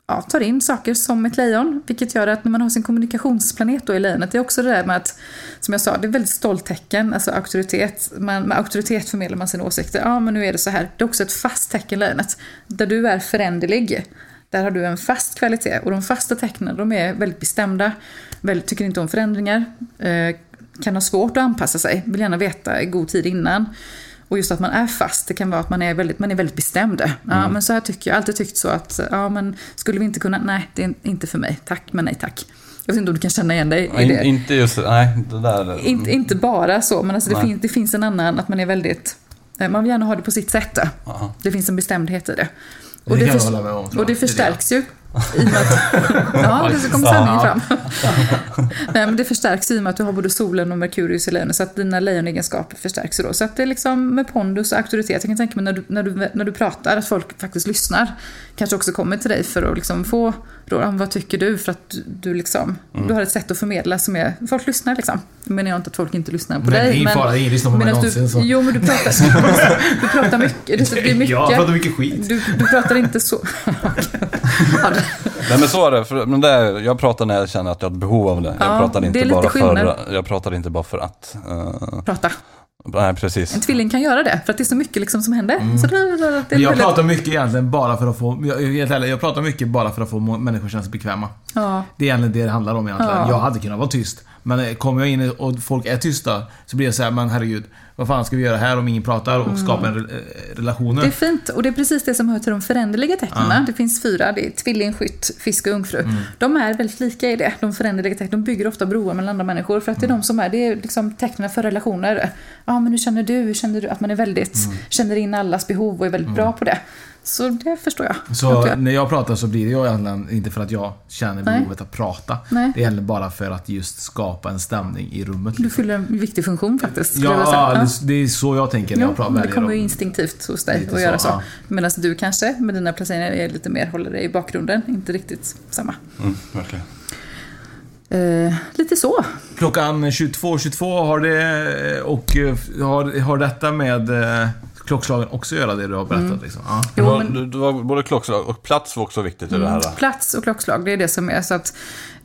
ja, tar in saker som ett lejon. Vilket gör att när man har sin kommunikationsplanet då i lejonet, det är också det där med att, som jag sa, det är väldigt stolt tecken, alltså auktoritet. Man, med auktoritet förmedlar man sina åsikter. Ja, men nu är det så här. Det är också ett fast tecken, lejonet. Där du är föränderlig. Där har du en fast kvalitet. Och de fasta tecknen, de är väldigt bestämda. Väldigt, tycker inte om förändringar. Eh, kan ha svårt att anpassa sig. Vill gärna veta i god tid innan. Och just att man är fast, det kan vara att man är väldigt, man är väldigt bestämd. Ja, Mm. men så här tycker jag. Alltid tyckt så att, ja men skulle vi inte kunna, nej det är inte för mig. Tack, men nej tack. Jag vet inte om du kan känna igen dig i det. inte just, nej, det där. Inte, inte bara så, men alltså det, finns, det finns en annan, att man är väldigt, eh, man vill gärna ha det på sitt sätt. Aha. Det finns en bestämdhet i det. Det hålla med om, tror Och det. Det förstärks ju. I och med att, ja, det kommer sanningen fram. Nej, men det förstärks i och med att du har både solen och Merkurius i lejonet, så att dina lejonegenskaper förstärks då. Så att det är liksom med pondus och auktoritet. Jag kan tänka mig när du, när du, när du pratar, att folk faktiskt lyssnar. Kanske också kommer till dig för att liksom få "Ja, Vad tycker du? För att du, du liksom, Mm. du har ett sätt att förmedla som är, folk lyssnar liksom. Nu menar jag inte att folk inte lyssnar på Nej, dig. det är ingen fara, ingen lyssnar på mig men att någonsin, du, så. Jo, men du pratar, du pratar mycket. Det, det är mycket. Jag pratar mycket skit. Du, du pratar inte så... ja, det, Nej men så är det, för, men det är, jag pratar när jag känner att jag har ett behov av det. Ja, jag pratar det är inte lite bara skillnad. för, jag pratar inte bara för att. eh, prata. Nej precis. En tvilling kan göra det, för att det är så mycket liksom som händer. Mm. Så det, det, det jag pratar mycket egentligen bara för att få, jag, ärligt, jag pratar mycket bara för att få människor att känna sig bekväma. Ja. Det är egentligen det det handlar om egentligen. Ja. Jag hade kunnat vara tyst. Men kommer jag in och folk är tysta så blir jag så här, men herregud. Vad fan ska vi göra här om ingen pratar och Mm. skapa en re- eh, relationer? Det är fint och det är precis det som hör till de föränderliga tecknen. Ja. Det finns fyra, det är tvilling, skytt, fisk och ungfru. Mm. De är väldigt lika i det, de föränderliga tecknen. De bygger ofta broar mellan andra människor för att det är Mm. de som är, det är liksom tecknen för relationer. Ja, men hur känner du? Hur känner du? Att man är väldigt, Mm. känner in allas behov och är väldigt bra på det. Så det förstår jag. Så jag- när jag pratar så blir det ju egentligen inte för att jag känner Nej. behovet att prata. Nej. Det är egentligen bara för att just skapa en stämning i rummet. Du fyller en viktig funktion faktiskt. Ja, Ja. det, är så jag tänker när Jo, jag pratar. men det kommer ju instinktivt hos dig att göra så, så. ja. Medan du kanske med dina placeringar är lite mer, håller dig i bakgrunden. Inte riktigt samma. Mm, verkligen. Eh, lite så. Klockan 22.22 har det och eh, har, har detta med eh, klockslagen också att göra det du har berättat? Mm. Liksom. Ja. Det var, det, det var både klockslag och plats var också viktigt i det här. Mm. Plats och klockslag, det är det som är. Så att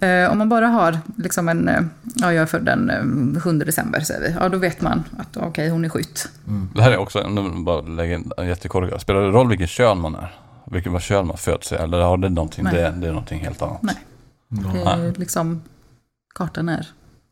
eh, om man bara har liksom en, eh, ja jag är född den eh, 7 december säger vi. Ja då vet man att okej hon är skytt. Det här är också, nu bara lägga in en jättekorrigare. Spelar det roll vilken kön man är? Vilken vad kön man föds i? Eller har det någonting, Nej. det, det är någonting helt annat? Nej. Det är liksom, kartan är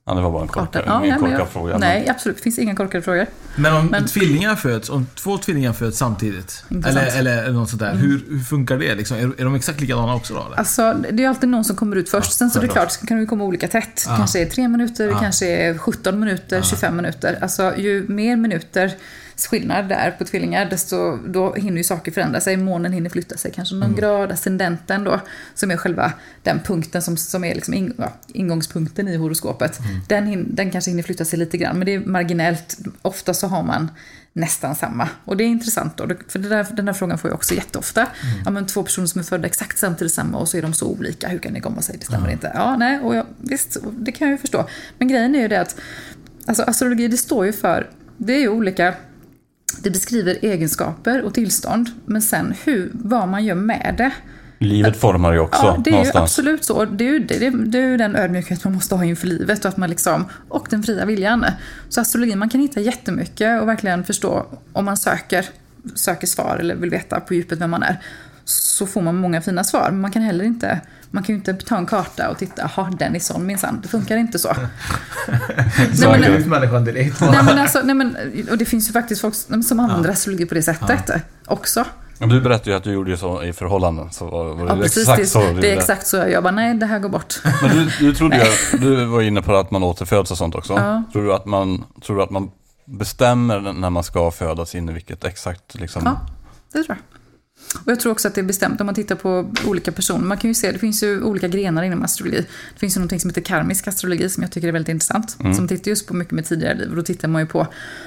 Ja, det var bara en korkad, nej, ingen korkad fråga. Nej, absolut. Det finns inga korkade frågor. Men om Men- tvillingar föds, om två tvillingar föds samtidigt, eller, eller, något sånt där. Mm. Hur, hur funkar det? Liksom? Är, är de exakt likadana också då? Eller? Alltså, det är alltid någon som kommer ut först. Sen så är det klart, så kan det komma olika tätt. Ja. kanske är 3 minuter, Ja. kanske är 17 minuter, 25 minuter. Alltså ju mer minuter skillnad där på tvillingar, desto då hinner ju saker förändra sig. Månen hinner flytta sig, kanske någon Mm. grad, ascendenten då, som är själva den punkten som, som är liksom in, ja, ingångspunkten i horoskopet. Mm. Den, hin, den kanske hinner flytta sig lite grann, men det är marginellt. Ofta så har man nästan samma. Och det är intressant då, för där, den här frågan får jag också jätteofta. Mm. Ja, men två personer som är födda exakt samtidigt samma och så är de så olika, hur kan det komma sig? Det stämmer inte. Ja, nej, och jag, visst, det kan jag ju förstå. Men grejen är ju det att alltså, astrologi, det står ju för, det är ju olika det beskriver egenskaper och tillstånd, men sen hur, vad man gör med det. Livet formar ju också Ja, det är ju någonstans. absolut så. Det är ju, det, det, är ju den ödmjukhet man måste ha inför livet och, att man liksom, och den fria viljan. Så astrologi, man kan hitta jättemycket och verkligen förstå om man söker, söker svar eller vill veta på djupet vem man är. Så får man många fina svar, men man kan heller inte man kan ju inte ta en karta och titta, jaha den är sån minsann. Det funkar inte så. Så men- ut människan direkt. nej, men alltså, nej, men, och det finns ju faktiskt folk som använder astrologi på det sättet också. Men Du berättade ju att du gjorde ju så i förhållanden. Så var, var det Ja, precis. exakt Det, så det är exakt så jag jobbar. Nej, det här går bort. Men du, du trodde ju, att- du var inne på att man återföds och sånt också. Ja. Tror, du att man, tror du att man bestämmer när man ska födas in i vilket exakt liksom... Ja, det tror jag. Och jag tror också att det är bestämt om man tittar på olika personer. Man kan ju se, det finns ju olika grenar inom astrologi. Det finns ju någonting som heter karmisk astrologi som jag tycker är väldigt intressant. Mm. Som tittar just på mycket med tidigare liv. Och då tittar man ju på,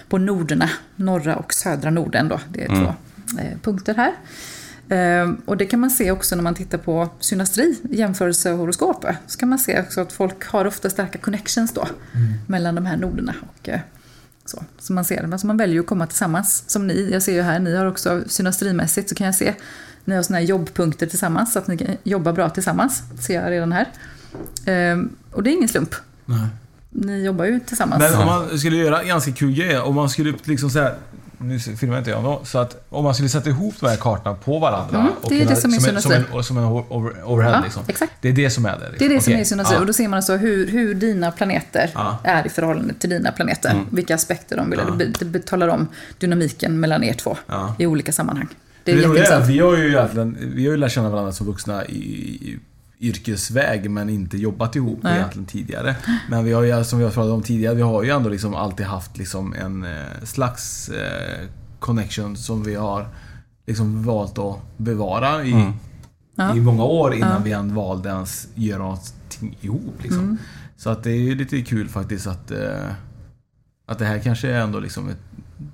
på norderna, norra och södra Norden då. Det är Mm. två eh, punkter här. Ehm, och det kan man se också när man tittar på synastri, jämförelsehoroskop. Så kan man se också att folk har ofta starka connections då. Mellan de här norderna. Och, eh, så, så man ser det. Alltså man väljer att komma tillsammans. Som ni, jag ser ju här, ni har också synastrimässigt så kan jag se ni har såna här jobbpunkter tillsammans, så att ni kan jobba bra tillsammans. ser jag redan här. Ehm, och det är ingen slump. Nej. Ni jobbar ju tillsammans. Men om man skulle göra ganska kul grejer, om man skulle liksom så här, nu filmar inte jag då, så att om man skulle sätta ihop de här kartorna på varandra. Mm, och det är kunna- det som är som, en, som, en, som en over, overhead Ja, liksom. exakt. Det är det som är det. Liksom. Det är det som Okej. är. Ja. Och då ser man alltså hur, hur dina planeter Ja. är i förhållande till dina planeter. Mm. Vilka aspekter de vill. Ja. Det, det betalar om dynamiken mellan er två i olika sammanhang. Det Det är roliga är jätteintressant. vi har ju egentligen, vi har ju lärt känna varandra som vuxna i, i yrkesväg men inte jobbat ihop Nej. egentligen tidigare. Men vi har ju, som vi har pratat om tidigare, vi har ju ändå liksom alltid haft liksom en eh, slags eh, connection som vi har liksom valt att bevara i, Mm. Ja. i många år innan Ja. vi än valde ens göra någonting ihop. Liksom. Mm. Så att det är ju lite kul faktiskt att, eh, att det här kanske är ändå liksom ett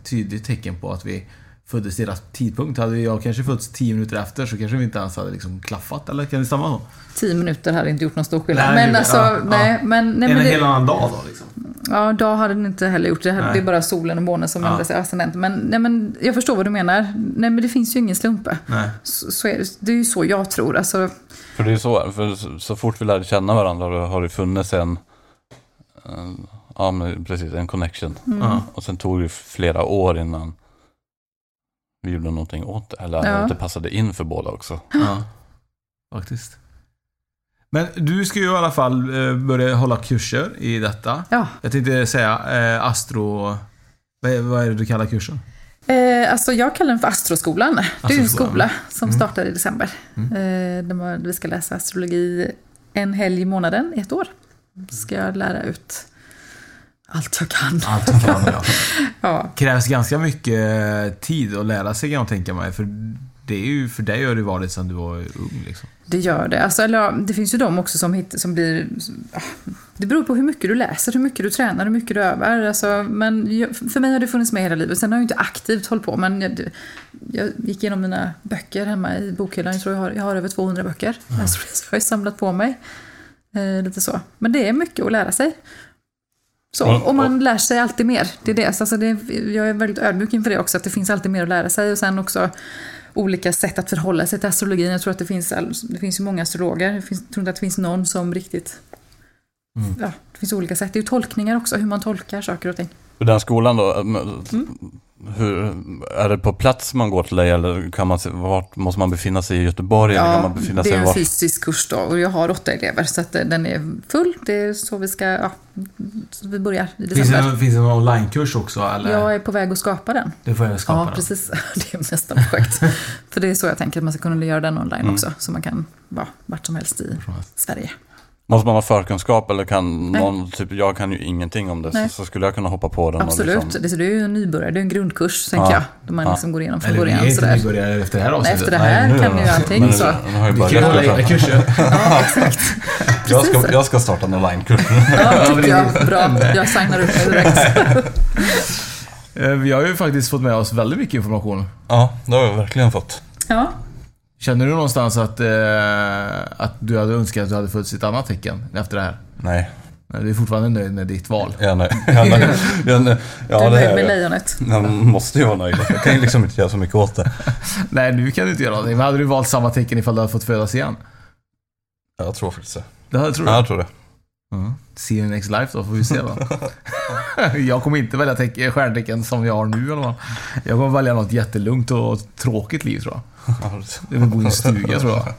tydligt tecken på att vi föddes i rätt tidpunkt. Hade jag kanske fötts tio minuter efter så kanske vi inte ens hade liksom klaffat. Eller kan det stämma så? Tio minuter hade inte gjort någon stor skillnad. Nej, men alltså, ja, nej, ja. men... Nej, en men det, hel annan dag då liksom. Ja, dag hade den inte heller gjort. Det, det är bara solen och månen som Ja. ändrar sig ascendent. Men, nej, men jag förstår vad du menar. Nej, men det finns ju ingen slump. Så, så är det, det är ju så jag tror. Alltså, För det är ju så, för så, så fort vi lärde känna varandra har det funnits en, en ja men precis, en connection. Mm. Och sen tog det flera år innan vi gjorde någonting åt det. Eller Ja. att det passade in för båda också. Ja, faktiskt. Men du ska ju i alla fall eh, börja hålla kurser i detta. ja. Jag tänkte säga eh, astro... Vad är, vad är det du kallar kursen? Eh, alltså jag kallar den för Astroskolan. Det är en Astroskolan. skola som Mm. startar i december. Mm. Eh, vi ska läsa astrologi en helg i månaden i ett år. Ska jag lära ut allt jag kan. Allt du kan, ja. Ja, Krävs ganska mycket tid att lära sig kan jag tänka mig. För det är ju, för dig har det varit sedan du var ung liksom. det gör det. Alltså, eller, det finns ju de också som, hit, som blir... ah, Det beror på hur mycket du läser, hur mycket du tränar, hur mycket du övar. Alltså, men jag, för mig har det funnits med hela livet. Sen har jag inte aktivt hållit på, men jag, jag gick igenom mina böcker hemma i bokhyllan. Jag tror jag har, jag har över 200 böcker. Alltså, så jag har samlat på mig. Eh, lite så. Men det är mycket att lära sig. Så, och man lär sig alltid mer. Det är det. Alltså det jag är väldigt ödmjuk inför det också, att det finns alltid mer att lära sig. Och sen också olika sätt att förhålla sig till astrologin. Jag tror att det finns, det finns ju många astrologer. Jag tror inte att det finns någon som riktigt... Mm. Ja, det finns olika sätt. Det är ju tolkningar också, hur man tolkar saker och ting. Den skolan då, Mm. Hur, är det på plats man går till dig eller kan man, vart måste man befinna sig i Göteborg? eller kan man befinna det sig är en var? fysisk kurs då och jag har åtta elever så att eh, den är full. Det är så vi ska, ja, så vi börjar i Finns det, december. finns det någon onlinekurs också eller? Jag är på väg att skapa den. Det får jag skapa Ja, den. precis. Det är nästa projekt. För det är så jag tänker att man ska kunna göra den online Mm. också. Så man kan vara vart som helst i Sverige. Måste man ha förkunskap eller kan Nej. någon, typ jag kan ju ingenting om det, Nej. så, så skulle jag kunna hoppa på den Absolut. och liksom, Det, så det är ju en nybörjare, det är en grundkurs tänker Ja. jag. Där man Ja. liksom går igenom från Eller vi början. är inte nybörjare efter det här Nej, avsnittet. efter det här Nej, kan ni ju allting. men så. nu har jag Vi bara kan ju hålla egna kurser. Ja, exakt. jag, ska, jag ska starta en onlinekurs. Ja, tycker jag. Bra. Jag signar upp mig direkt. Eh, Vi har ju faktiskt fått med oss väldigt mycket information. ja, det har jag verkligen fått. Ja. Känner du någonstans att, eh, att du hade önskat att du hade i ett annat tecken efter det här? Nej, Du är fortfarande nöjd med ditt val? Jag är nöjd. Jag är nöjd. Ja, Du är det nöjd är med lejonet. Jag måste ju vara nöjd. Jag kan ju liksom inte göra så mycket åt det. Nej, nu kan du inte göra någonting. Men hade du valt samma tecken ifall du hade fått födas igen? Jag tror faktiskt det. Det hade, tror du? Ja, jag tror det. Mm. See you next life då, får vi se då. jag kommer inte välja teck- stjärntecken som jag har nu alla fall. Jag kommer välja något jättelugnt och tråkigt liv tror jag. Det vill bo i en stuga tror jag.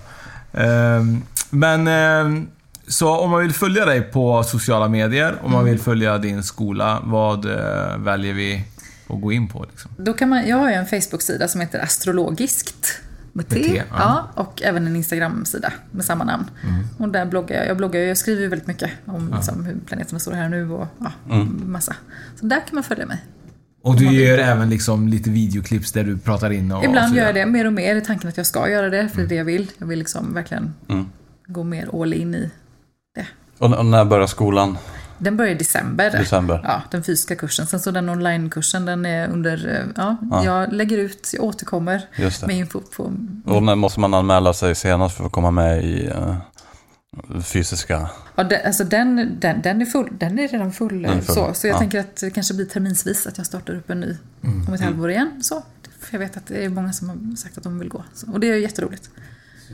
Ehm, Men ehm, så om man vill följa dig på sociala medier, om man vill följa din skola, vad eh, väljer vi att gå in på? Liksom? Då kan man, jag har ju en Facebook-sida som heter Astrologiskt. Med T. Med T, ja. ja. och även en Instagram-sida med samma namn. Mm. Och där bloggar jag. Jag bloggar jag skriver väldigt mycket om liksom, hur planeterna står här nu och ja, Mm. massa. Så där kan man följa mig. Och du gör även liksom lite videoklips där du pratar in och och Ibland gör vidare. jag det mer och mer i tanken att jag ska göra det, för det är det jag vill. Jag vill liksom verkligen Mm. gå mer all in i det. Och, och när börjar skolan? Den börjar i december. December. Ja, den fysiska kursen. Sen så den onlinekursen, den är under... eh, Ja, Ja. jag lägger ut, jag återkommer med info på... Och när måste man anmäla sig senast för att komma med i uh, fysiska? Ja, den, alltså den, den, den, är full, den är redan full. Den är full, Så, så jag ja. tänker att det kanske blir terminsvis att jag startar upp en ny Mm. om ett halvår igen. Så, För jag vet att det är många som har sagt att de vill gå. Så, och det är jätteroligt.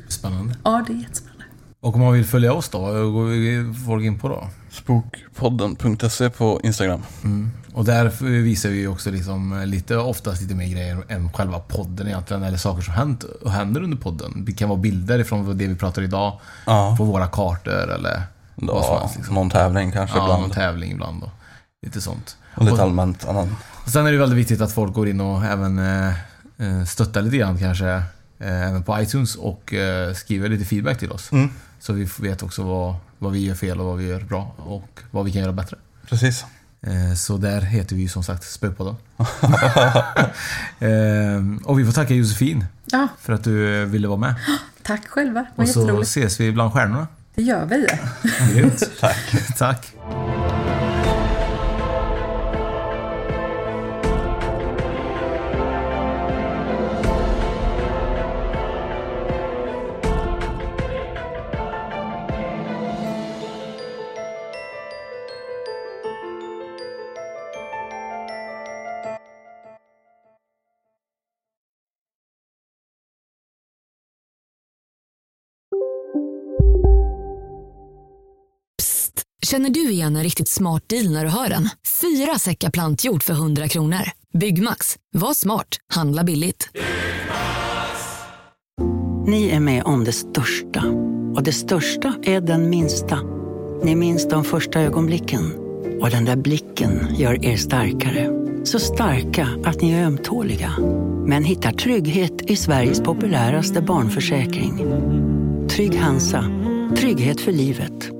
Spännande. Ja, det är jättespännande. Och om man vill följa oss då, vad går folk in på då? Spookpodden.se på Instagram. Mm. Och där visar vi också liksom lite, oftast lite mer grejer än själva podden egentligen, eller saker som hänt och händer under podden. Det kan vara bilder ifrån det vi pratar idag, Ja. på våra kartor eller vad som helst. Liksom. någon tävling kanske Ja, ibland. någon tävling ibland och lite sånt. Och lite allmänt annan. Och sen är det väldigt viktigt att folk går in och även eh, eh, stöttar lite grann kanske, eh, även på iTunes och eh, skriver lite feedback till oss. Mm. Så vi vet också vad, vad vi gör fel och vad vi gör bra och vad vi kan göra bättre. Precis. Eh, Så där heter vi ju som sagt Spökpodden. Eh, och vi får tacka Josefin Ja, för att du eh, ville vara med. tack själva. Och så ses vi bland stjärnorna. Det gör vi. Tack. Tack. Känner du igen en riktigt smart deal när du hör den? Fyra säckar plantjord för 100 kronor. Byggmax. Var smart. Handla billigt. Ni är med om det största. Och det största är den minsta. Ni minns de första ögonblicken. Och den där blicken gör er starkare. Så starka att ni är ömtåliga. Men hittar trygghet i Sveriges populäraste barnförsäkring. Trygg Hansa. Trygghet för livet.